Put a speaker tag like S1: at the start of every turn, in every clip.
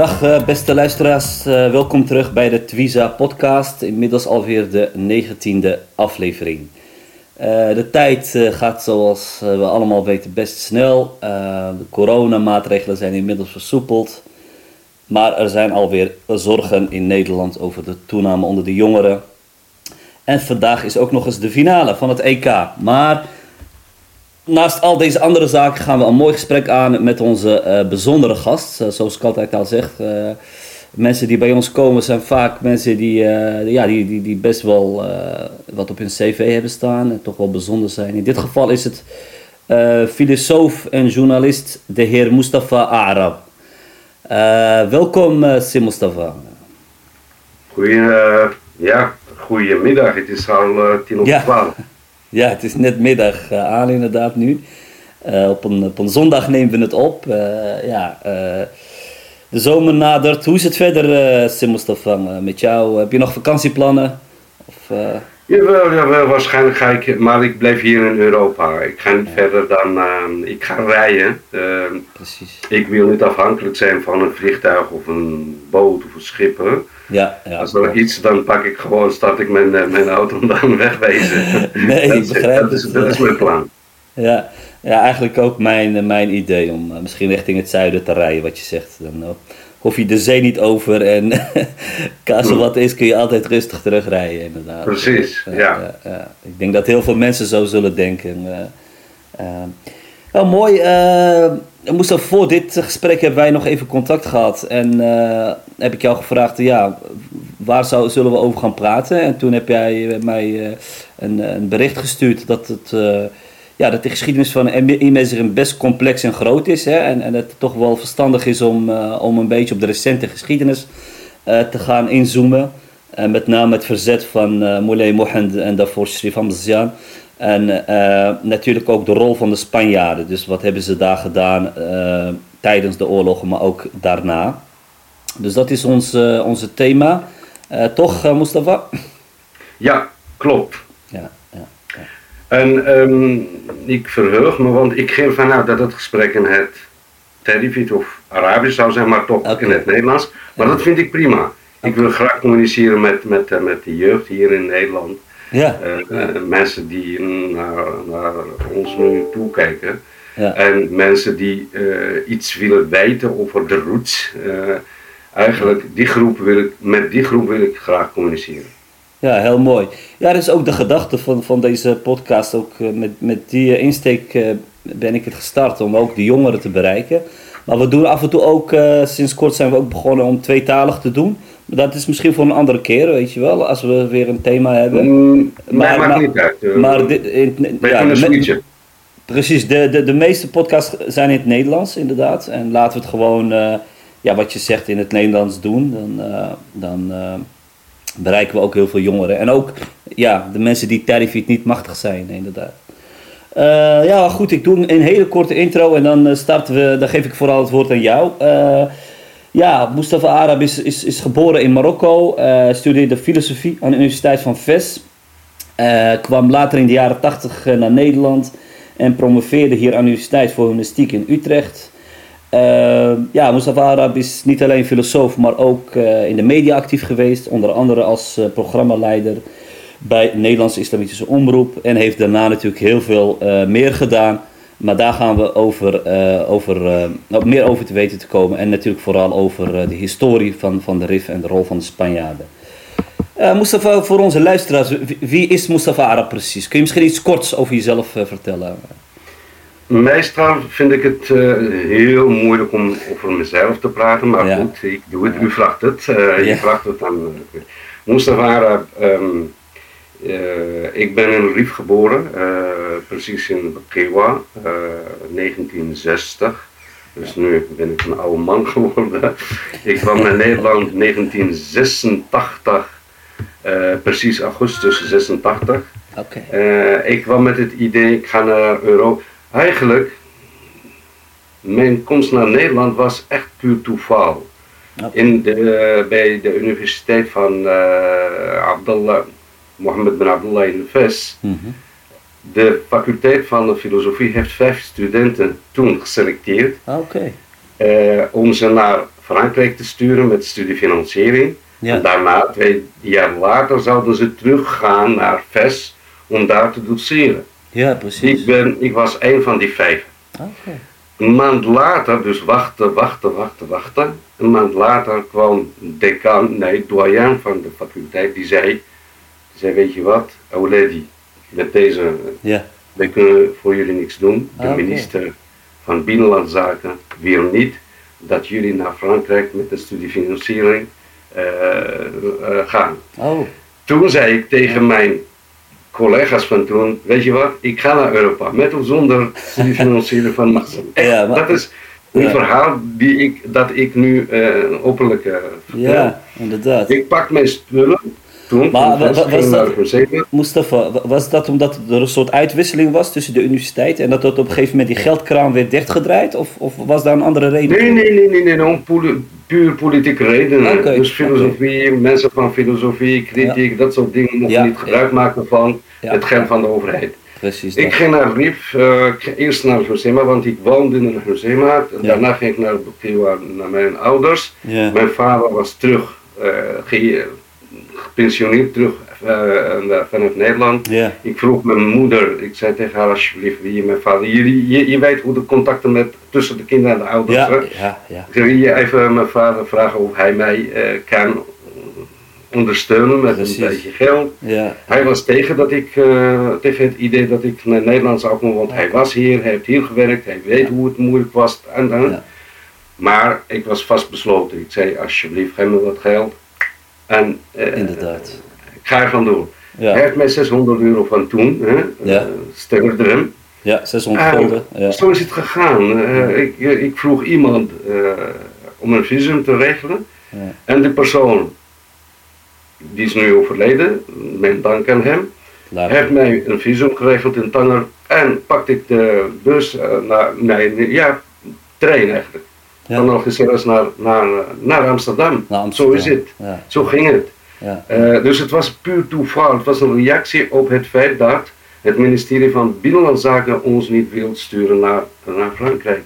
S1: Dag eh, beste luisteraars, eh, welkom terug bij de Twiza podcast, inmiddels alweer de negentiende aflevering. Uh, de tijd gaat zoals we allemaal weten best snel. de coronamaatregelen zijn inmiddels versoepeld. Maar er zijn alweer zorgen in Nederland over de toename onder de jongeren. En vandaag is ook nog eens de finale van het EK. Maar naast al deze andere zaken gaan we een mooi gesprek aan met onze uh, bijzondere gast. Uh, zoals ik altijd al zeg. Uh, mensen die bij ons komen zijn vaak mensen die, ja, die, die, die best wel wat op hun cv hebben staan. En toch wel bijzonder zijn. In dit geval is het filosoof en journalist de heer Mustafa Arab. welkom Sim Mustafa.
S2: Goeie, ja, goedemiddag. Het is al tien over twaalf. Ja.
S1: Het is net middag uh, aan inderdaad nu. Uh, op, een, op een zondag nemen we het op. Uh, ja, de zomer nadert. Hoe is het verder, uh, Sim met jou? Heb je nog vakantieplannen? Of,
S2: Jawel, jawel, waarschijnlijk ga ik, maar ik blijf hier in Europa. Ik ga niet verder dan, ehm, ik ga rijden. Ehm, Precies. Ik wil niet afhankelijk zijn van een vliegtuig of een boot of een schip. Ja, ja, Als er iets, dan pak ik gewoon, start ik mijn, eh, mijn auto en dan wegwezen.
S1: nee, dat, ik begrijp
S2: dat, is, dat is mijn plan.
S1: Ja, ja eigenlijk ook mijn, eh, mijn idee om uh, misschien richting het zuiden te rijden, wat je zegt. Dan, hoef je de zee niet over en als er wat is kun je altijd rustig terugrijden inderdaad.
S2: Precies, ja.
S1: Ik denk dat heel veel mensen zo zullen denken. Oh, mooi. Uh, moest voor dit gesprek hebben wij nog even contact gehad. En uh, heb ik jou gevraagd, ja, waar zou, zullen we over gaan praten? En toen heb jij mij een, een, bericht gestuurd dat, het, ja, dat de geschiedenis van Imeziren best complex en groot is. Hè? En, en dat het toch wel verstandig is om, om een beetje op de recente geschiedenis te gaan inzoomen. En met name het verzet van Moulay Mohand en daarvoor Shrif Hamzian. En uh, natuurlijk ook de rol van de Spanjaarden. Dus wat hebben ze daar gedaan uh, tijdens de oorlogen, maar ook daarna. Dus dat is ons, uh, onze thema. toch, Mustafa?
S2: Ja, klopt. Ja, ja, ja. En um, ik verheug me, want ik ging vanuit dat het gesprek in het Terrifiet of Arabisch zou zijn, maar toch okay. in het Nederlands. Maar dat vind ik prima. Ik wil graag communiceren met, met, met de jeugd hier in Nederland. Ja. Uh, mensen die naar, naar ons nu toekijken. Ja. En mensen die uh, iets willen weten over de roots. eigenlijk, die groep wil ik, met die groep wil ik graag communiceren.
S1: Ja, heel mooi. Ja, dat is ook de gedachte van, van deze podcast. Ook met, met die insteek ben ik het gestart om ook de jongeren te bereiken. Maar we doen af en toe ook, sinds kort zijn we ook begonnen om tweetalig te doen. Dat is misschien voor een andere keer, weet je wel, als we weer een thema hebben.
S2: Mm, maar, maakt niet uit. Uh, maar dit, in, ja, de,
S1: Precies, de, de, de meeste podcasts zijn in het Nederlands, inderdaad. En laten we het gewoon, uh, ja, wat je zegt, in het Nederlands doen. Dan, uh, dan bereiken we ook heel veel jongeren. En ook ja, de mensen die Terrifiet niet machtig zijn, inderdaad. ja, goed, ik doe een hele korte intro en dan starten we, dan geef ik vooral het woord aan jou. Ja, Mustafa Arab is, is, geboren in Marokko, uh, studeerde filosofie aan de Universiteit van Fes. Uh, kwam later in de jaren 80 uh, naar Nederland en promoveerde hier aan de Universiteit voor Humanistiek in Utrecht. ja, Mustafa Arab is niet alleen filosoof, maar ook in de media actief geweest, onder andere als programmaleider bij Nederlandse Islamitische Omroep en heeft daarna natuurlijk heel veel meer gedaan. Maar daar gaan we over, uh, over, uh, meer over te weten te komen. En natuurlijk vooral over uh, de historie van, van de RIF en de rol van de Spanjaarden. Mustafa, voor onze luisteraars, wie is Mustafa Arab precies? Kun je misschien iets korts over jezelf vertellen?
S2: Meestal vind ik het heel moeilijk om over mezelf te praten, maar goed, ik doe het. U vraagt het. Je vraagt het aan Mustafa Arab. Um, uh, ik ben in Rif geboren, uh, precies in Bekewa, uh, 1960. Dus nu ben ik een oude man geworden. ik kwam naar Nederland 1986, uh, precies augustus 86.
S1: Okay.
S2: Uh, ik kwam met het idee, ik ga naar Europa. Eigenlijk, mijn komst naar Nederland was echt puur toeval. In de, bij de universiteit van Abdullah, Mohammed bin Abdullah in Fes. Mm -hmm. De faculteit van de filosofie heeft vijf studenten toen geselecteerd.
S1: Okay.
S2: Uh, om ze naar Frankrijk te sturen met studiefinanciering. Ja. En daarna, twee jaar later, zouden ze teruggaan naar VES om daar te doceren.
S1: Ja, precies.
S2: Ik, ben, ik was een van die vijf.
S1: Okay.
S2: Een maand later, dus wachten, wachten, wachten, wachten. Een maand later kwam decaan, nee, doyen van de faculteit, die zei, zei weet je wat, Auledi, met deze,
S1: ja.
S2: wij kunnen voor jullie niks doen. De
S1: Ah,
S2: minister van Binnenlandse Zaken wil niet dat jullie naar Frankrijk met de studiefinanciering eh, eh, gaan.
S1: Oh,
S2: Toen zei ik tegen mijn collega's van toen, weet je wat, ik ga naar Europa, met of zonder studiefinanciering van
S1: Ja, maar-
S2: dat is een
S1: Ja.
S2: verhaal die ik, dat ik nu eh, openlijk vertel.
S1: ja, inderdaad.
S2: Ik pak mijn spullen toen,
S1: Maar was dat-. Mustafa, wa- was dat omdat er een soort uitwisseling was tussen de universiteiten en dat dat op een gegeven moment die geldkraan werd dichtgedraaid? Of, of was daar een andere reden?
S2: Nee, nee, nee, nee, nee, poli- puur politieke redenen. Dus filosofie, mensen van filosofie, kritiek, dat soort dingen mochten
S1: Ja,
S2: niet gebruik maken van het geld van de overheid.
S1: Precies.
S2: Ik
S1: dat.
S2: ging naar RIF, eh, ik ging eerst naar Hosema, want ik woonde in. En. Daarna ging ik naar Bukiwa, naar mijn ouders. Mijn vader was terug, eh, ge- gepensioneerd, terug naar- vanuit Nederland. Ik vroeg mijn moeder, ik zei tegen haar alsjeblieft, wie je mijn vader, je, je, je weet hoe de contacten met, tussen de kinderen en de ouders
S1: ja, ja, ja.
S2: Wil je even mijn vader vragen of hij mij eh, kan ondersteunen met
S1: Precies.
S2: een beetje geld.
S1: ja.
S2: Hij was tegen, dat ik, tegen het idee dat ik naar Nederland zou komen, want hij was hier, hij heeft hier gewerkt, hij weet hoe het moeilijk was. En. Maar ik was vastbesloten. Ik zei alsjeblieft, geef me wat geld. En eh,
S1: Inderdaad.
S2: ik ga er van doen. Hij heeft mij 600 euro van toen, hè,
S1: Ja.
S2: eh, hem.
S1: ja 600
S2: Ah,
S1: gulden. Ja.
S2: Zo is het gegaan. Eh, ik, ik vroeg iemand om een visum te regelen.
S1: Ja.
S2: En de persoon, die is nu overleden, mijn dank aan hem,
S1: Laat-
S2: heeft mij een visum geregeld in Tanger. En pakte ik de bus naar, nee, ja, trein eigenlijk. Van Algeciras naar, naar, naar Amsterdam.
S1: Naar Amsterdam.
S2: Zo is het. Zo ging het. Eh, dus het was puur toeval. Het was een reactie op het feit dat het ministerie van Binnenlandse Zaken ons niet wil sturen naar, naar Frankrijk.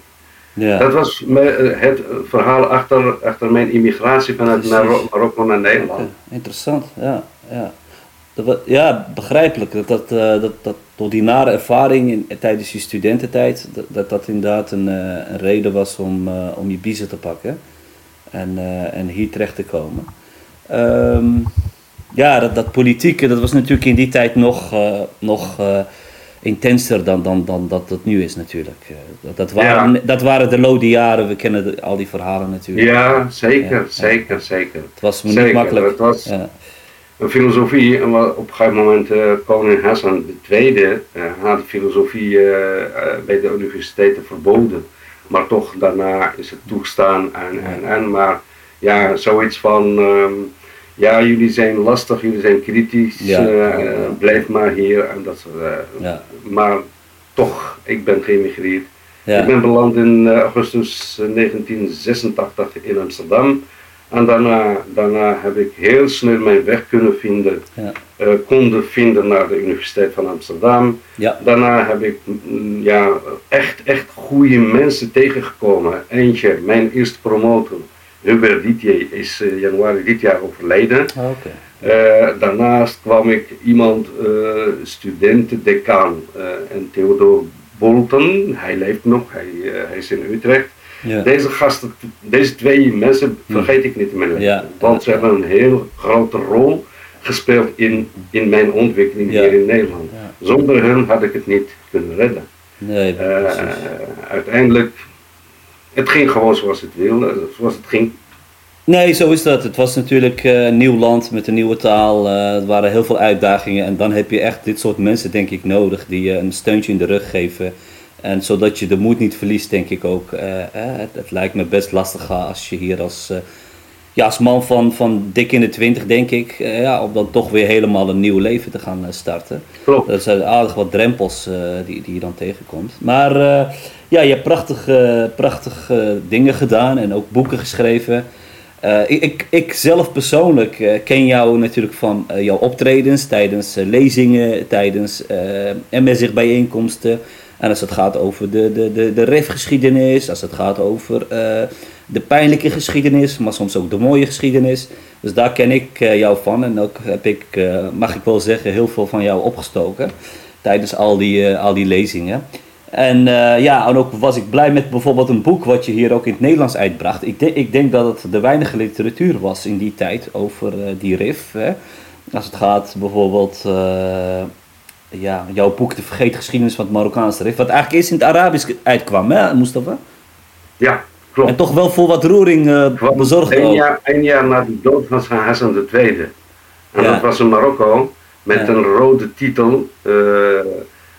S1: ja.
S2: Dat was eh, het verhaal achter, achter mijn immigratie vanuit Marokko naar Nederland.
S1: Interessant, ja. Ja, dat, ja begrijpelijk. Dat, dat, eh, dat, dat door die nare ervaring in, tijdens je studententijd, dat dat, dat inderdaad een, eh, een reden was om, eh, om je biezen te pakken en, en hier terecht te komen. Ehm, ja, dat, dat politieke, dat was natuurlijk in die tijd nog, nog intenser dan, dan, dan dat het nu is natuurlijk. Dat, dat, waren,
S2: Ja.
S1: dat waren de lode jaren, we kennen de- al die verhalen natuurlijk.
S2: Ja, zeker,
S1: Ja,
S2: zeker, zeker.
S1: Het was me niet makkelijk.
S2: het was-
S1: Ja.
S2: Een filosofie, en wat op een gegeven moment eh, koning Hassan II uh, had de filosofie eh, eh, bij de universiteiten verboden. Maar toch daarna is het toegestaan en, en, en. Maar ja, zoiets van, ehm, ja jullie zijn lastig, jullie zijn kritisch,
S1: Ja.
S2: eh, eh, blijf maar hier. En dat, eh. Maar toch, ik ben geëmigreerd. Ik ben beland in eh, augustus eh, 1986 in Amsterdam. En daarna, daarna heb ik heel snel mijn weg kunnen vinden,
S1: Ja.
S2: eh, konden vinden naar de Universiteit van Amsterdam.
S1: Ja.
S2: Daarna heb ik mm, ja, echt, echt goede mensen tegengekomen. Eentje, mijn eerste promotor, Hubert Dietier, is eh, januari dit jaar overleden.
S1: Ah.
S2: Eh, daarnaast kwam ik iemand, studentendecaan, eh en Theodor Bolton, hij leeft nog, hij, hij is in Utrecht.
S1: Ja.
S2: Deze gasten, deze twee mensen vergeet ik niet in mijn leven.
S1: Ja.
S2: Want ze hebben een heel grote rol gespeeld in, in mijn ontwikkeling
S1: Ja.
S2: hier in Nederland. Zonder hen had ik het niet kunnen redden.
S1: Nee,
S2: Eh,
S1: precies.
S2: uiteindelijk, het ging gewoon zoals het wilde, zoals het ging.
S1: Nee, zo is dat. Het was natuurlijk eh, een nieuw land met een nieuwe taal. eh, er waren heel veel uitdagingen. En dan heb je echt dit soort mensen, denk ik, nodig. Die je een steuntje in de rug geven. En zodat je de moed niet verliest, denk ik ook. het, het, lijkt me best lastig als je hier als ja, als man van, van dik in de twintig, denk ik, uh, ja, om dan toch weer helemaal een nieuw leven te gaan uh, starten.
S2: Klopt.
S1: Dat zijn aardig wat drempels uh, die, die je dan tegenkomt. Maar ja, je hebt prachtige, prachtige dingen gedaan en ook boeken geschreven. ik, ik zelf persoonlijk ken jou natuurlijk van jouw optredens tijdens lezingen, tijdens MSIG-bijeenkomsten. En als het gaat over de, de, de, de refgeschiedenis, als het gaat over de pijnlijke geschiedenis, maar soms ook de mooie geschiedenis. Dus daar ken ik uh, jou van en ook heb ik, uh, mag ik wel zeggen, heel veel van jou opgestoken tijdens al die, al die lezingen. En ja, en ook was ik blij met bijvoorbeeld een boek wat je hier ook in het Nederlands uitbracht. Ik, ik denk dat het de weinige literatuur was in die tijd over die RIF. Als het gaat bijvoorbeeld, ja, jouw boek De Vergeten Geschiedenis van het Marokkaanse RIF, wat eigenlijk eerst in het Arabisch uitkwam, hè, Mustafa?
S2: Ja,
S1: en toch wel voor wat roering uh, bezorgd
S2: een jaar, een jaar na de dood van Hassan II. En dat was in Marokko met een rode titel. Uh,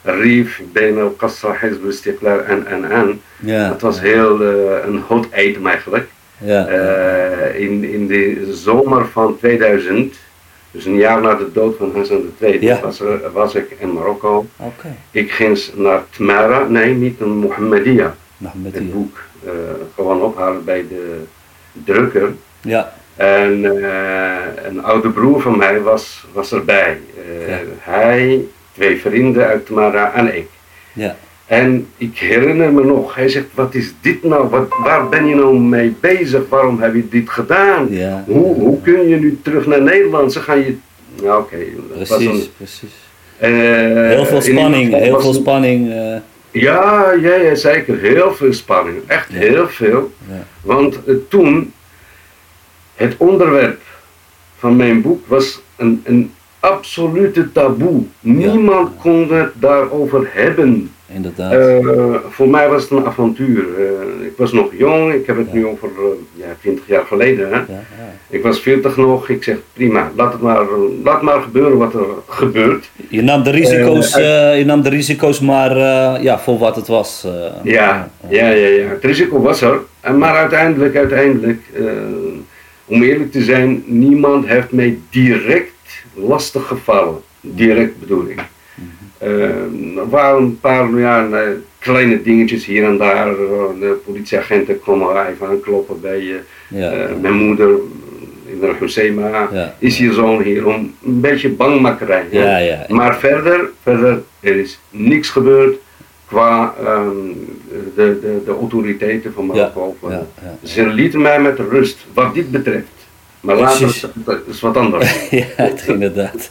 S2: Rif, Ben al-Qassa, Hizb al-Istiqlal en en en. Ja. Dat was heel uh, een hot item eigenlijk. Ja. Uh, in, in de zomer van 2000, dus een jaar na de dood van Hassan II, ja. was, was ik in Marokko.
S1: Okay.
S2: Ik ging naar Tmara, nee, niet naar Mohammedia. Het boek uh, gewoon ophalen bij de drukker.
S1: Ja.
S2: En uh, een oude broer van mij was, was erbij. Uh, ja. Hij, twee vrienden uit Mara en ik.
S1: Ja.
S2: En ik herinner me nog, hij zegt, wat is dit nou? Wat, waar ben je nou mee bezig? Waarom heb je dit gedaan?
S1: Ja.
S2: Hoe, hoe kun je nu terug naar Nederland? Ze gaan je... Nou oké. Okay,
S1: precies, een, precies. heel veel spanning, heel veel spanning.
S2: Ja, ja, ja, zeker. Heel veel spanning. Echt heel veel.
S1: Ja.
S2: Want uh, toen, het onderwerp van mijn boek was een, een absolute taboe. Niemand kon het daarover hebben.
S1: Inderdaad.
S2: Uh, voor mij was het een avontuur. Uh, ik was nog jong, ik heb het nu over uh, ja, 20 jaar geleden. Hè?
S1: Ja,
S2: ik was 40 nog, ik zeg prima, laat het maar, laat maar gebeuren wat er gebeurt.
S1: Je nam de risico's, je nam de risico's maar ja, voor wat het was.
S2: ja, ja, ja, ja, het risico was er. Maar uiteindelijk, uiteindelijk, om eerlijk te zijn, niemand heeft mij direct lastig gevallen. Direct bedoel ik. Uh, er waren een paar ja, kleine dingetjes hier en daar. De politieagenten komen even aankloppen bij ja, uh, mijn moeder. In de Husseima ja, is je zoon hier om een beetje bangmakkerij.
S1: Ja, ja,
S2: Maar verder, verder, er is niks gebeurd qua um, de, de, de autoriteiten van Marokko. Ze lieten mij met rust wat dit betreft. Maar later is het wat anders.
S1: ja, inderdaad.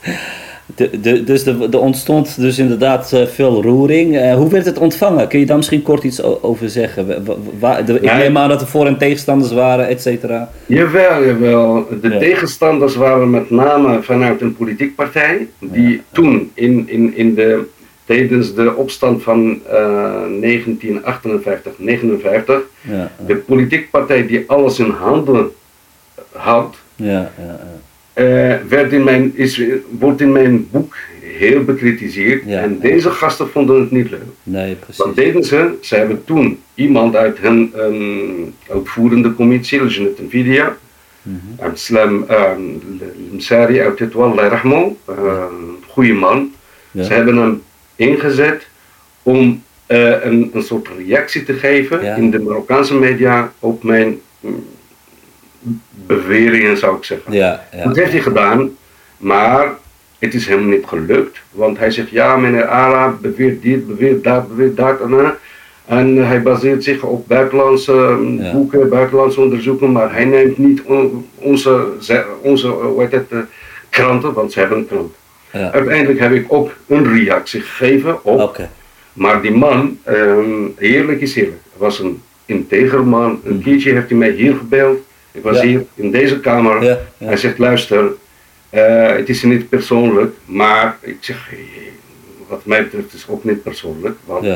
S1: De, de, dus er ontstond dus inderdaad uh, veel roering. Uh, hoe werd het ontvangen? Kun je daar misschien kort iets over zeggen? Waar, de, ik ja, neem aan dat er voor- en tegenstanders waren, et cetera.
S2: Jawel, jawel. De ja. tegenstanders waren met name vanuit een politiek partij. Die ja. toen in, in, in de, tijdens de opstand van uh, 1958, 59, de politiek partij die alles in handen had.
S1: Ja, ja, ja.
S2: Uh, werd in mijn, is, wordt in mijn boek heel bekritiseerd.
S1: Ja,
S2: en deze gasten vonden het niet leuk.
S1: Nee, precies.
S2: Wat deden ze? Ze hebben toen iemand uit hun um, uitvoerende commissie, Lejnet Nvidia, mm -hmm. Slam Msari uit Tetwal, Allah rahmo, een goede man.
S1: Ja.
S2: Ze hebben hem ingezet om uh, een, een soort reactie te geven
S1: Ja.
S2: in de Marokkaanse media op mijn mm, beweringen, zou ik zeggen.
S1: Ja, ja.
S2: Dat heeft hij gedaan, maar het is hem niet gelukt. Want hij zegt, ja, meneer Ara beweert dit, beweert dat, beweert dat. En, eh, en hij baseert zich op buitenlandse
S1: Ja.
S2: boeken, buitenlandse onderzoeken, maar hij neemt niet on- onze, ze- onze eh, hoe het, eh, kranten, want ze hebben een krant.
S1: Ja.
S2: Uiteindelijk heb ik ook een reactie gegeven op, maar die man, ehm, eerlijk is eerlijk, was een integer man. Een keertje heeft hij mij hier gebeld. Ik was hier in deze kamer. Hij zegt, luister, eh, het is niet persoonlijk, maar ik zeg, wat mij betreft is het ook niet persoonlijk, want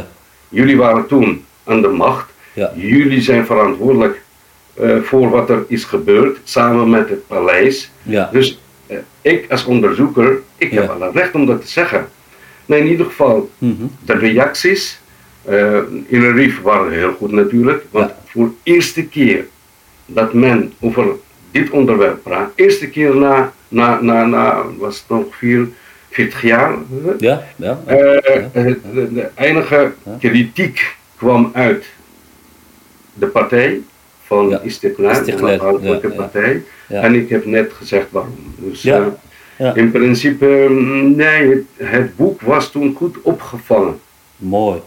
S2: jullie waren toen aan de macht. Jullie zijn verantwoordelijk eh, voor wat er is gebeurd, samen met het paleis.
S1: Ja.
S2: Dus eh, ik als onderzoeker, ik heb alle recht om dat te zeggen. Nee, in ieder geval,
S1: Mhm.
S2: de reacties Uh, in een Rif waren heel goed natuurlijk, want voor de eerste keer dat men over dit onderwerp praat, eerste keer na, na, na, na was het nog vier, 40 jaar.
S1: Ja, ja.
S2: Uh, de, de, enige kritiek kwam uit de partij van ja. Istiklal, de onafhankelijke partij. En ik heb net gezegd waarom. Dus uh, in principe, nee, het, het boek was toen goed opgevangen.
S1: Mooi.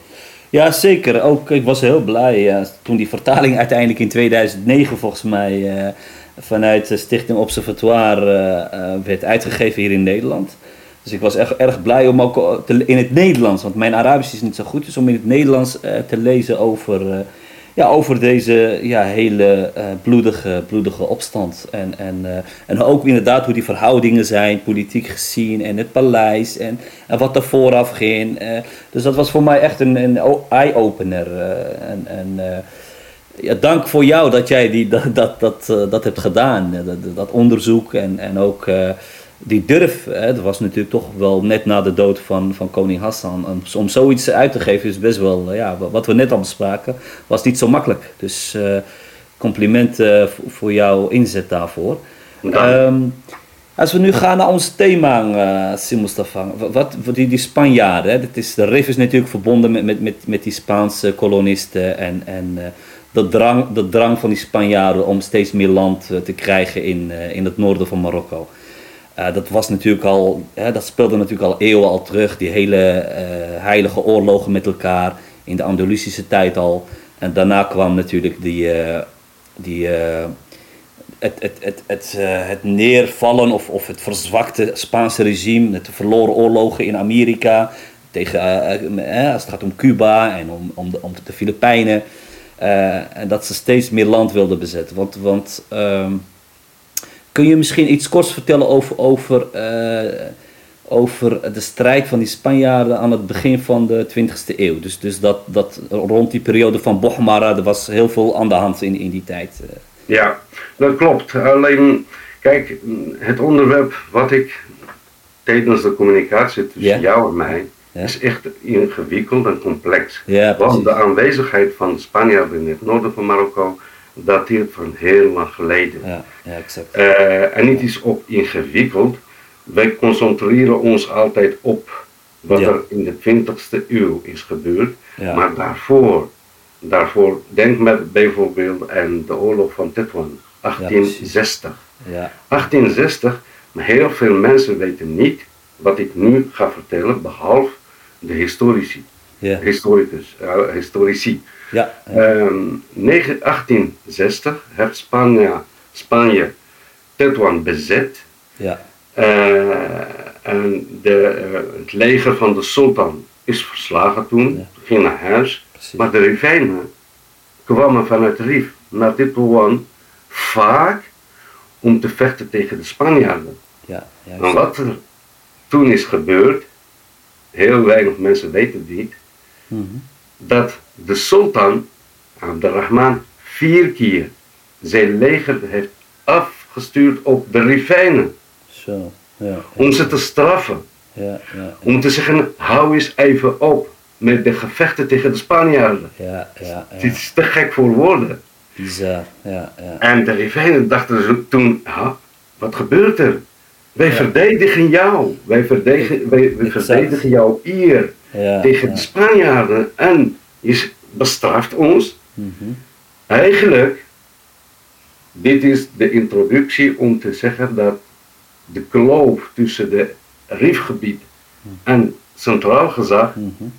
S1: Ja, zeker. Ook, ik was heel blij ja, toen die vertaling uiteindelijk in 2009 volgens mij uh, vanuit de Stichting Observatoire uh, werd uitgegeven hier in Nederland. Dus ik was echt erg blij om ook te, in het Nederlands, want mijn Arabisch is niet zo goed, dus om in het Nederlands te lezen over ja, over deze ja, hele uh, bloedige, bloedige opstand. En, en, uh, en ook inderdaad hoe die verhoudingen zijn, politiek gezien, en het paleis, en, en wat er vooraf ging. Uh, dus dat was voor mij echt een, een eye-opener. en, en ja, dank voor jou dat jij die, dat, dat, dat, dat hebt gedaan, dat, dat onderzoek en, en ook die durf, hè, dat was natuurlijk toch wel net na de dood van, van koning Hassan. Om, om zoiets uit te geven is best wel, eh, ja, wat we net al bespraken, was niet zo makkelijk. Dus uh, complimenten voor jouw inzet daarvoor. Um, als we nu gaan naar ons thema, uh, Sim Mustafa, wat, die, die Spanjaarden, hè, dat is, de RIF is natuurlijk verbonden met, met, met, met die Spaanse kolonisten en, en uh, de, drang, de drang van die Spanjaarden om steeds meer land te krijgen in, in het noorden van Marokko. Uh, dat was natuurlijk al, dat speelde natuurlijk al eeuwen al terug, die hele uh, heilige oorlogen met elkaar in de Andalusische tijd al. En daarna kwam natuurlijk die, uh, die, het, het, het, het, het neervallen of, of het verzwakte Spaanse regime, de verloren oorlogen in Amerika, tegen, als het gaat om Cuba en om, om, de, om de Filipijnen. en dat ze steeds meer land wilden bezetten. Want, want ehm, Kun je misschien iets korts vertellen over, over, uh, over de strijd van die Spanjaarden aan het begin van de 20e eeuw? Dus, dus dat, dat rond die periode van Bochmara, er was heel veel aan de hand in, in die tijd. Eh.
S2: Ja, dat klopt. Alleen, kijk, het onderwerp wat ik tijdens de communicatie tussen jou en mij is echt ingewikkeld en complex. Want de aanwezigheid van de Spanjaarden in het noorden van Marokko dateert van heel lang geleden.
S1: Ja, ja exact.
S2: Uh, en het is ook ingewikkeld. Wij concentreren ons altijd op wat er in de 20e eeuw is gebeurd. Maar daarvoor, daarvoor, denk met bijvoorbeeld aan de oorlog van Tetuan, 1860.
S1: Ja,
S2: 1860, maar heel veel mensen weten niet wat ik nu ga vertellen, behalve de historici. Historicus, uh, historici.
S1: Ja.
S2: Um, 1860 heeft Spanje, Spanje Tetuan bezet.
S1: Ja.
S2: Uh, en de, uh, het leger van de sultan is verslagen toen, ja. ging naar huis. Precies. Maar de Rivijnen kwamen vanuit Rif naar Tetuan vaak om te vechten tegen de Spanjaarden.
S1: Ja,
S2: en wat er toen is gebeurd, heel weinig mensen weten dit, mm -hmm. Dat de sultan Abdurrahman vier keer zijn leger heeft afgestuurd op de Rifijnen.
S1: Zo, ja,
S2: Om ze te straffen.
S1: Ja, ja,
S2: Om te zeggen, hou eens even op met de gevechten tegen de Spanjaarden.
S1: Ja, ja,
S2: Het is te gek voor woorden.
S1: Bizar, ja, ja.
S2: En de Rifijnen dachten toen, wat gebeurt er? Wij verdedigen jou. Wij verdedigen, wij, wij verdedigen jouw eer tegen de Spanjaarden. En je bestraft ons.
S1: Mm
S2: Eigenlijk, dit is de introductie om te zeggen dat de kloof tussen de Rifgebied mhm. en Centraal Gezag,
S1: mhm.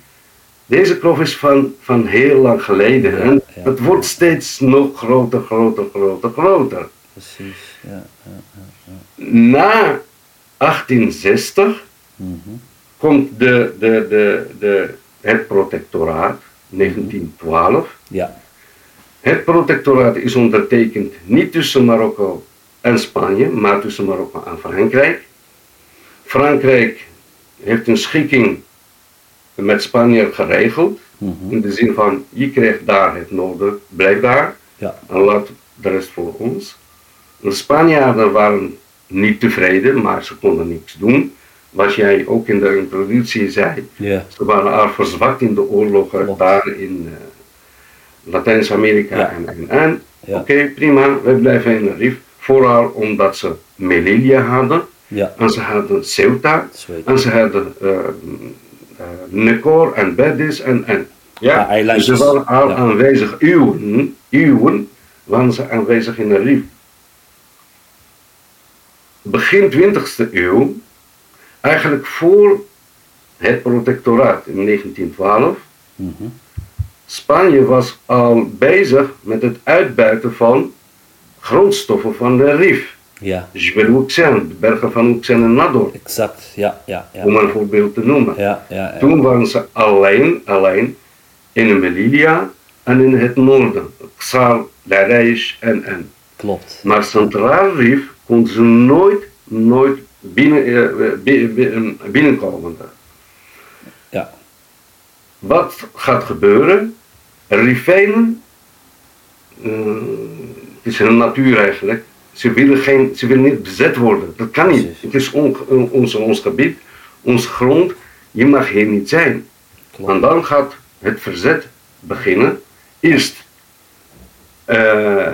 S2: deze kloof is van, van heel lang geleden. en het wordt steeds nog groter, groter, groter, groter.
S1: Precies, ja. ja
S2: Na 1860
S1: mhm.
S2: Komt de, de, de, de, het protectoraat 1912.
S1: Ja.
S2: Het protectoraat is ondertekend niet tussen Marokko en Spanje, maar tussen Marokko en Frankrijk. Frankrijk heeft een schikking met Spanje geregeld.
S1: Mhm.
S2: In de zin van, je krijgt daar het noorden, blijf daar.
S1: Ja.
S2: En laat de rest voor ons. De Spanjaarden waren niet tevreden, maar ze konden niets doen. Wat jij ook in de introductie zei. Ze waren al verzwakt in de oorlogen daar in uh, Latijns-Amerika en, en, en. Oké, prima, we blijven in de RIF. Vooral omdat ze Melilla hadden. En ze hadden Ceuta. En ze hadden uh, uh, Necor en Betis en, en ja, dus ze waren al aanwezig. Eeuwen, eeuwen waren ze aanwezig in de RIF. Begin 20e eeuw, eigenlijk voor het protectoraat in 1912, mhm. Spanje was al bezig met het uitbuiten van grondstoffen van de Rif. Ja. Jbelouxen, de bergen van Uxen en Nador.
S1: Exact, ja, ja, ja.
S2: Om een voorbeeld te noemen. Ja, ja, ja. Toen waren ze alleen, alleen in Melilla en in het noorden. Xal, Larijs en en.
S1: Klopt.
S2: Maar Centraal Rif kon ze nooit, nooit binnen, uh, binnenkomen. Ja. Wat gaat gebeuren? Rifijnen, uh, het is een natuur eigenlijk, ze willen, geen, ze willen niet bezet worden. Dat kan niet. Het is on, ons, ons gebied, ons grond. Je mag hier niet zijn. Klopt. En dan gaat het verzet beginnen. Eerst uh,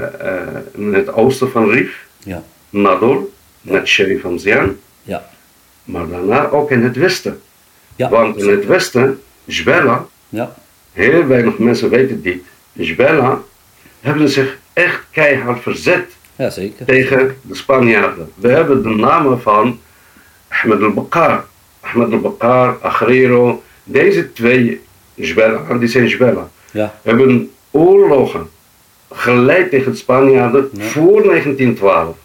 S2: in het oosten van Rif, ja. Nador, met Sherry van Zian. Ja. Maar daarna ook in het westen. Ja. Want in het westen, Jbella, ja. heel weinig mensen weten dit, Jbella hebben zich echt keihard verzet
S1: ja, zeker.
S2: tegen de Spanjaarden. We hebben de namen van Ahmed al-Bakar, Ahmed al-Bakar, Agrero, deze twee Jbella, die zijn Jbella, ja. hebben oorlogen geleid tegen de Spanjaarden voor 1912.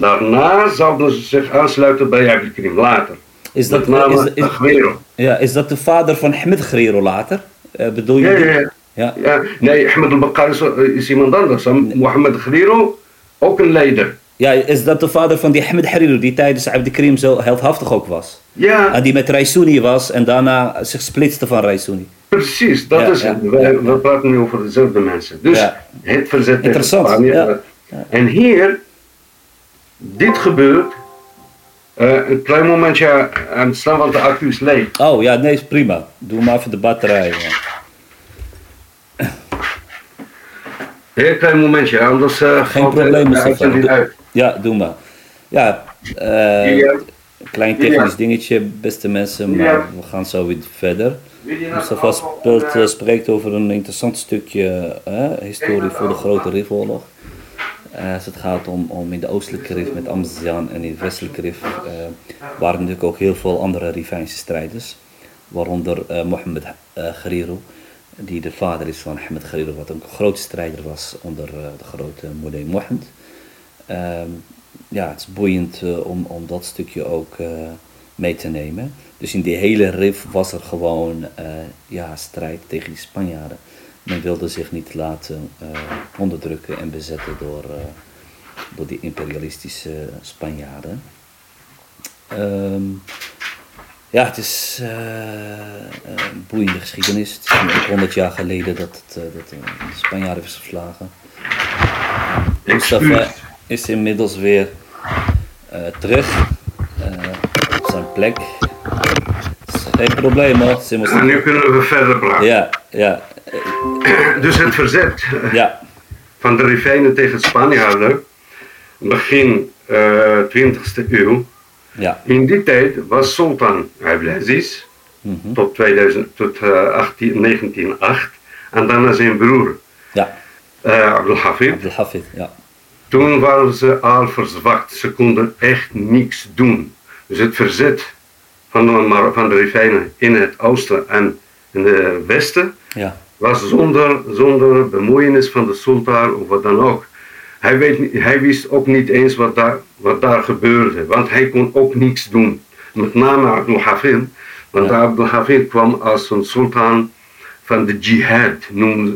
S2: Daarna zouden ze zich aansluiten bij Abdelkrim later.
S1: Is dat, is, is, ja, is dat de vader van Ahmed Guerrero later? Uh, bedoel je?
S2: Ja, ja, ja. ja. Nee, Ahmed al-Bakar is, is, iemand anders. Mohammed Guerrero, ook een leider.
S1: Ja, is dat de vader van die Ahmed Guerrero die tijdens Abdelkrim zo heldhaftig ook was? Ja. En die met Raisuni was en daarna zich splitste van Raisuni.
S2: Precies, dat is het. We, we, praten nu over dezelfde mensen. Dus het verzet tegen Spanje. En hier, dit gebeurt. Uh, een klein momentje aan het staan, want de accu is leeg.
S1: Oh ja, nee, is prima. Doe maar even de batterij.
S2: Heel klein momentje, anders uh,
S1: Geen probleem, de uit. Ja, doe maar. Ja, uh, klein technisch dingetje, beste mensen, maar we gaan zo weer verder. Mustafa speelt, spreekt over een interessant stukje historie voor de grote rifoorlog. Als het gaat om, om in de oostelijke rif met Amsterdam en in de westelijke rif waren natuurlijk ook heel veel andere Rifijnse strijders. Waaronder Mohammed Guerrero, die de vader is van Ahmed Guerrero, wat een grote strijder was onder de grote Moulay Mohammed. Ehm, ja, het is boeiend om, om dat stukje ook mee te nemen. Dus in die hele rif was er gewoon ja, strijd tegen die Spanjaarden. Men wilde zich niet laten uh, onderdrukken en bezetten door, uh, door die imperialistische Spanjaarden. Um, ja, het is een boeiende geschiedenis. Het is nu 100 jaar geleden dat, het, dat de Spanjaarden is verslagen. Mustafa is inmiddels weer terug op zijn plek. Geen probleem hoor.
S2: En nu kunnen we verder praten.
S1: Ja, ja.
S2: Dus het verzet ja. van de Rifijnen tegen Spanjaarden begin uh, eh, 20e eeuw. Ja. In die tijd was Sultan Abdelaziz mm -hmm. tot, 2000, tot uh, 18, 1908 en daarna zijn broer ja. uh, Abdelhafid.
S1: Abdelhafid ja.
S2: Toen waren ze al verzwakt, ze konden echt niks doen. Dus het verzet van de, van de Rifijnen in het oosten en in het westen ja. Was zonder, zonder bemoeienis van de sultan of wat dan ook. Hij, weet, hij wist ook niet eens wat daar, wat daar gebeurde, want hij kon ook niets doen. Met name Abdul Hafid, want ja. Abdul Hafid kwam als een sultan van de jihad,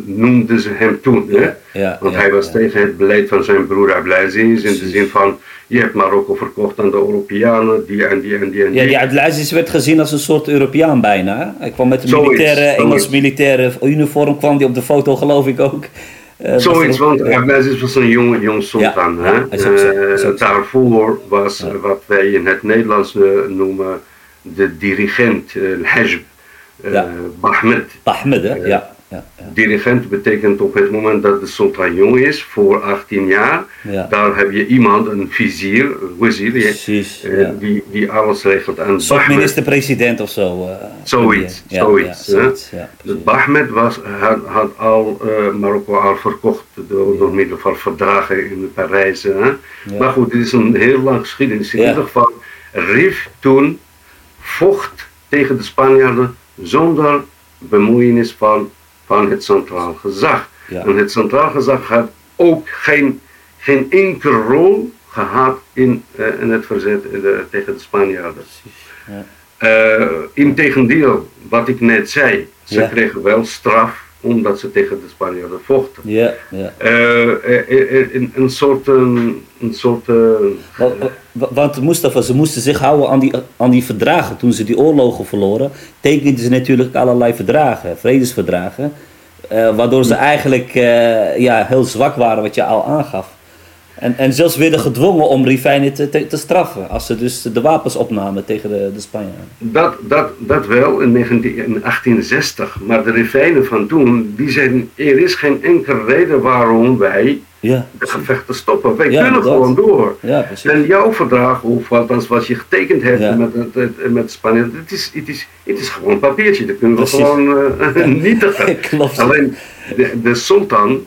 S2: noemden ze hem toen. Ja, ja, Want hij was tegen het beleid van zijn broer Abdelaziz in de zin van je hebt Marokko verkocht aan de Europeanen, die en die en die en
S1: die. Ja, die Abdelaziz werd gezien als een soort Europeaan bijna. Hij kwam met een militaire, Engels militaire uniform, kwam die op de foto geloof ik ook.
S2: Uh, Zoiets, want Abbasis was een jong, jong sultan. Ja, hè? daarvoor was wat wij in het Nederlands noemen de dirigent, uh, Hajb, Bahmed.
S1: Bahmed, hè? ja. Ja,
S2: Dirigent betekent op het moment dat de sultan jong is, voor 18 jaar, daar heb je iemand, een vizier, een wazir, uh, die, die alles regelt.
S1: En minister-president of zo. Uh,
S2: zoiets, zoiets. zoiets dus Bahmed was, had, had al uh, Marokko al verkocht door, door middel van verdragen in Parijs. Maar goed, dit is een heel lang geschiedenis. In ieder geval, Rif toen vocht tegen de Spanjaarden zonder bemoeienis van van het centraal gezag. En het centraal gezag had ook geen, geen enkele rol gehad in, uh, in het verzet uh, tegen de Spanjaarden. Ja. Uh, Integendeel, wat ik net zei, ze kregen wel straf omdat ze tegen de Spanjaarden vochten. Ja, ja. een, een soort. Een, een soort
S1: want Mustafa, ze moesten zich houden aan die, aan die verdragen. Toen ze die oorlogen verloren, tekenden ze natuurlijk allerlei verdragen, vredesverdragen. Waardoor ze eigenlijk ja, heel zwak waren, wat je al aangaf. En, en zelfs werden gedwongen om Rifijnen te, te, te, straffen. Als ze dus de wapens opnamen tegen de, de Spanjaarden.
S2: Dat, dat, dat wel in, 19, in 1860. Maar de Rifijnen van toen, die zeiden: er is geen enkele reden waarom wij ja, de gevechten stoppen. Wij kunnen gewoon door. Ja, en jouw verdrag, of althans wat je getekend hebt met, met, met Spanje, het is, het, is, het is gewoon een papiertje. Dat kunnen we gewoon uh, nietigen. Alleen de, de sultan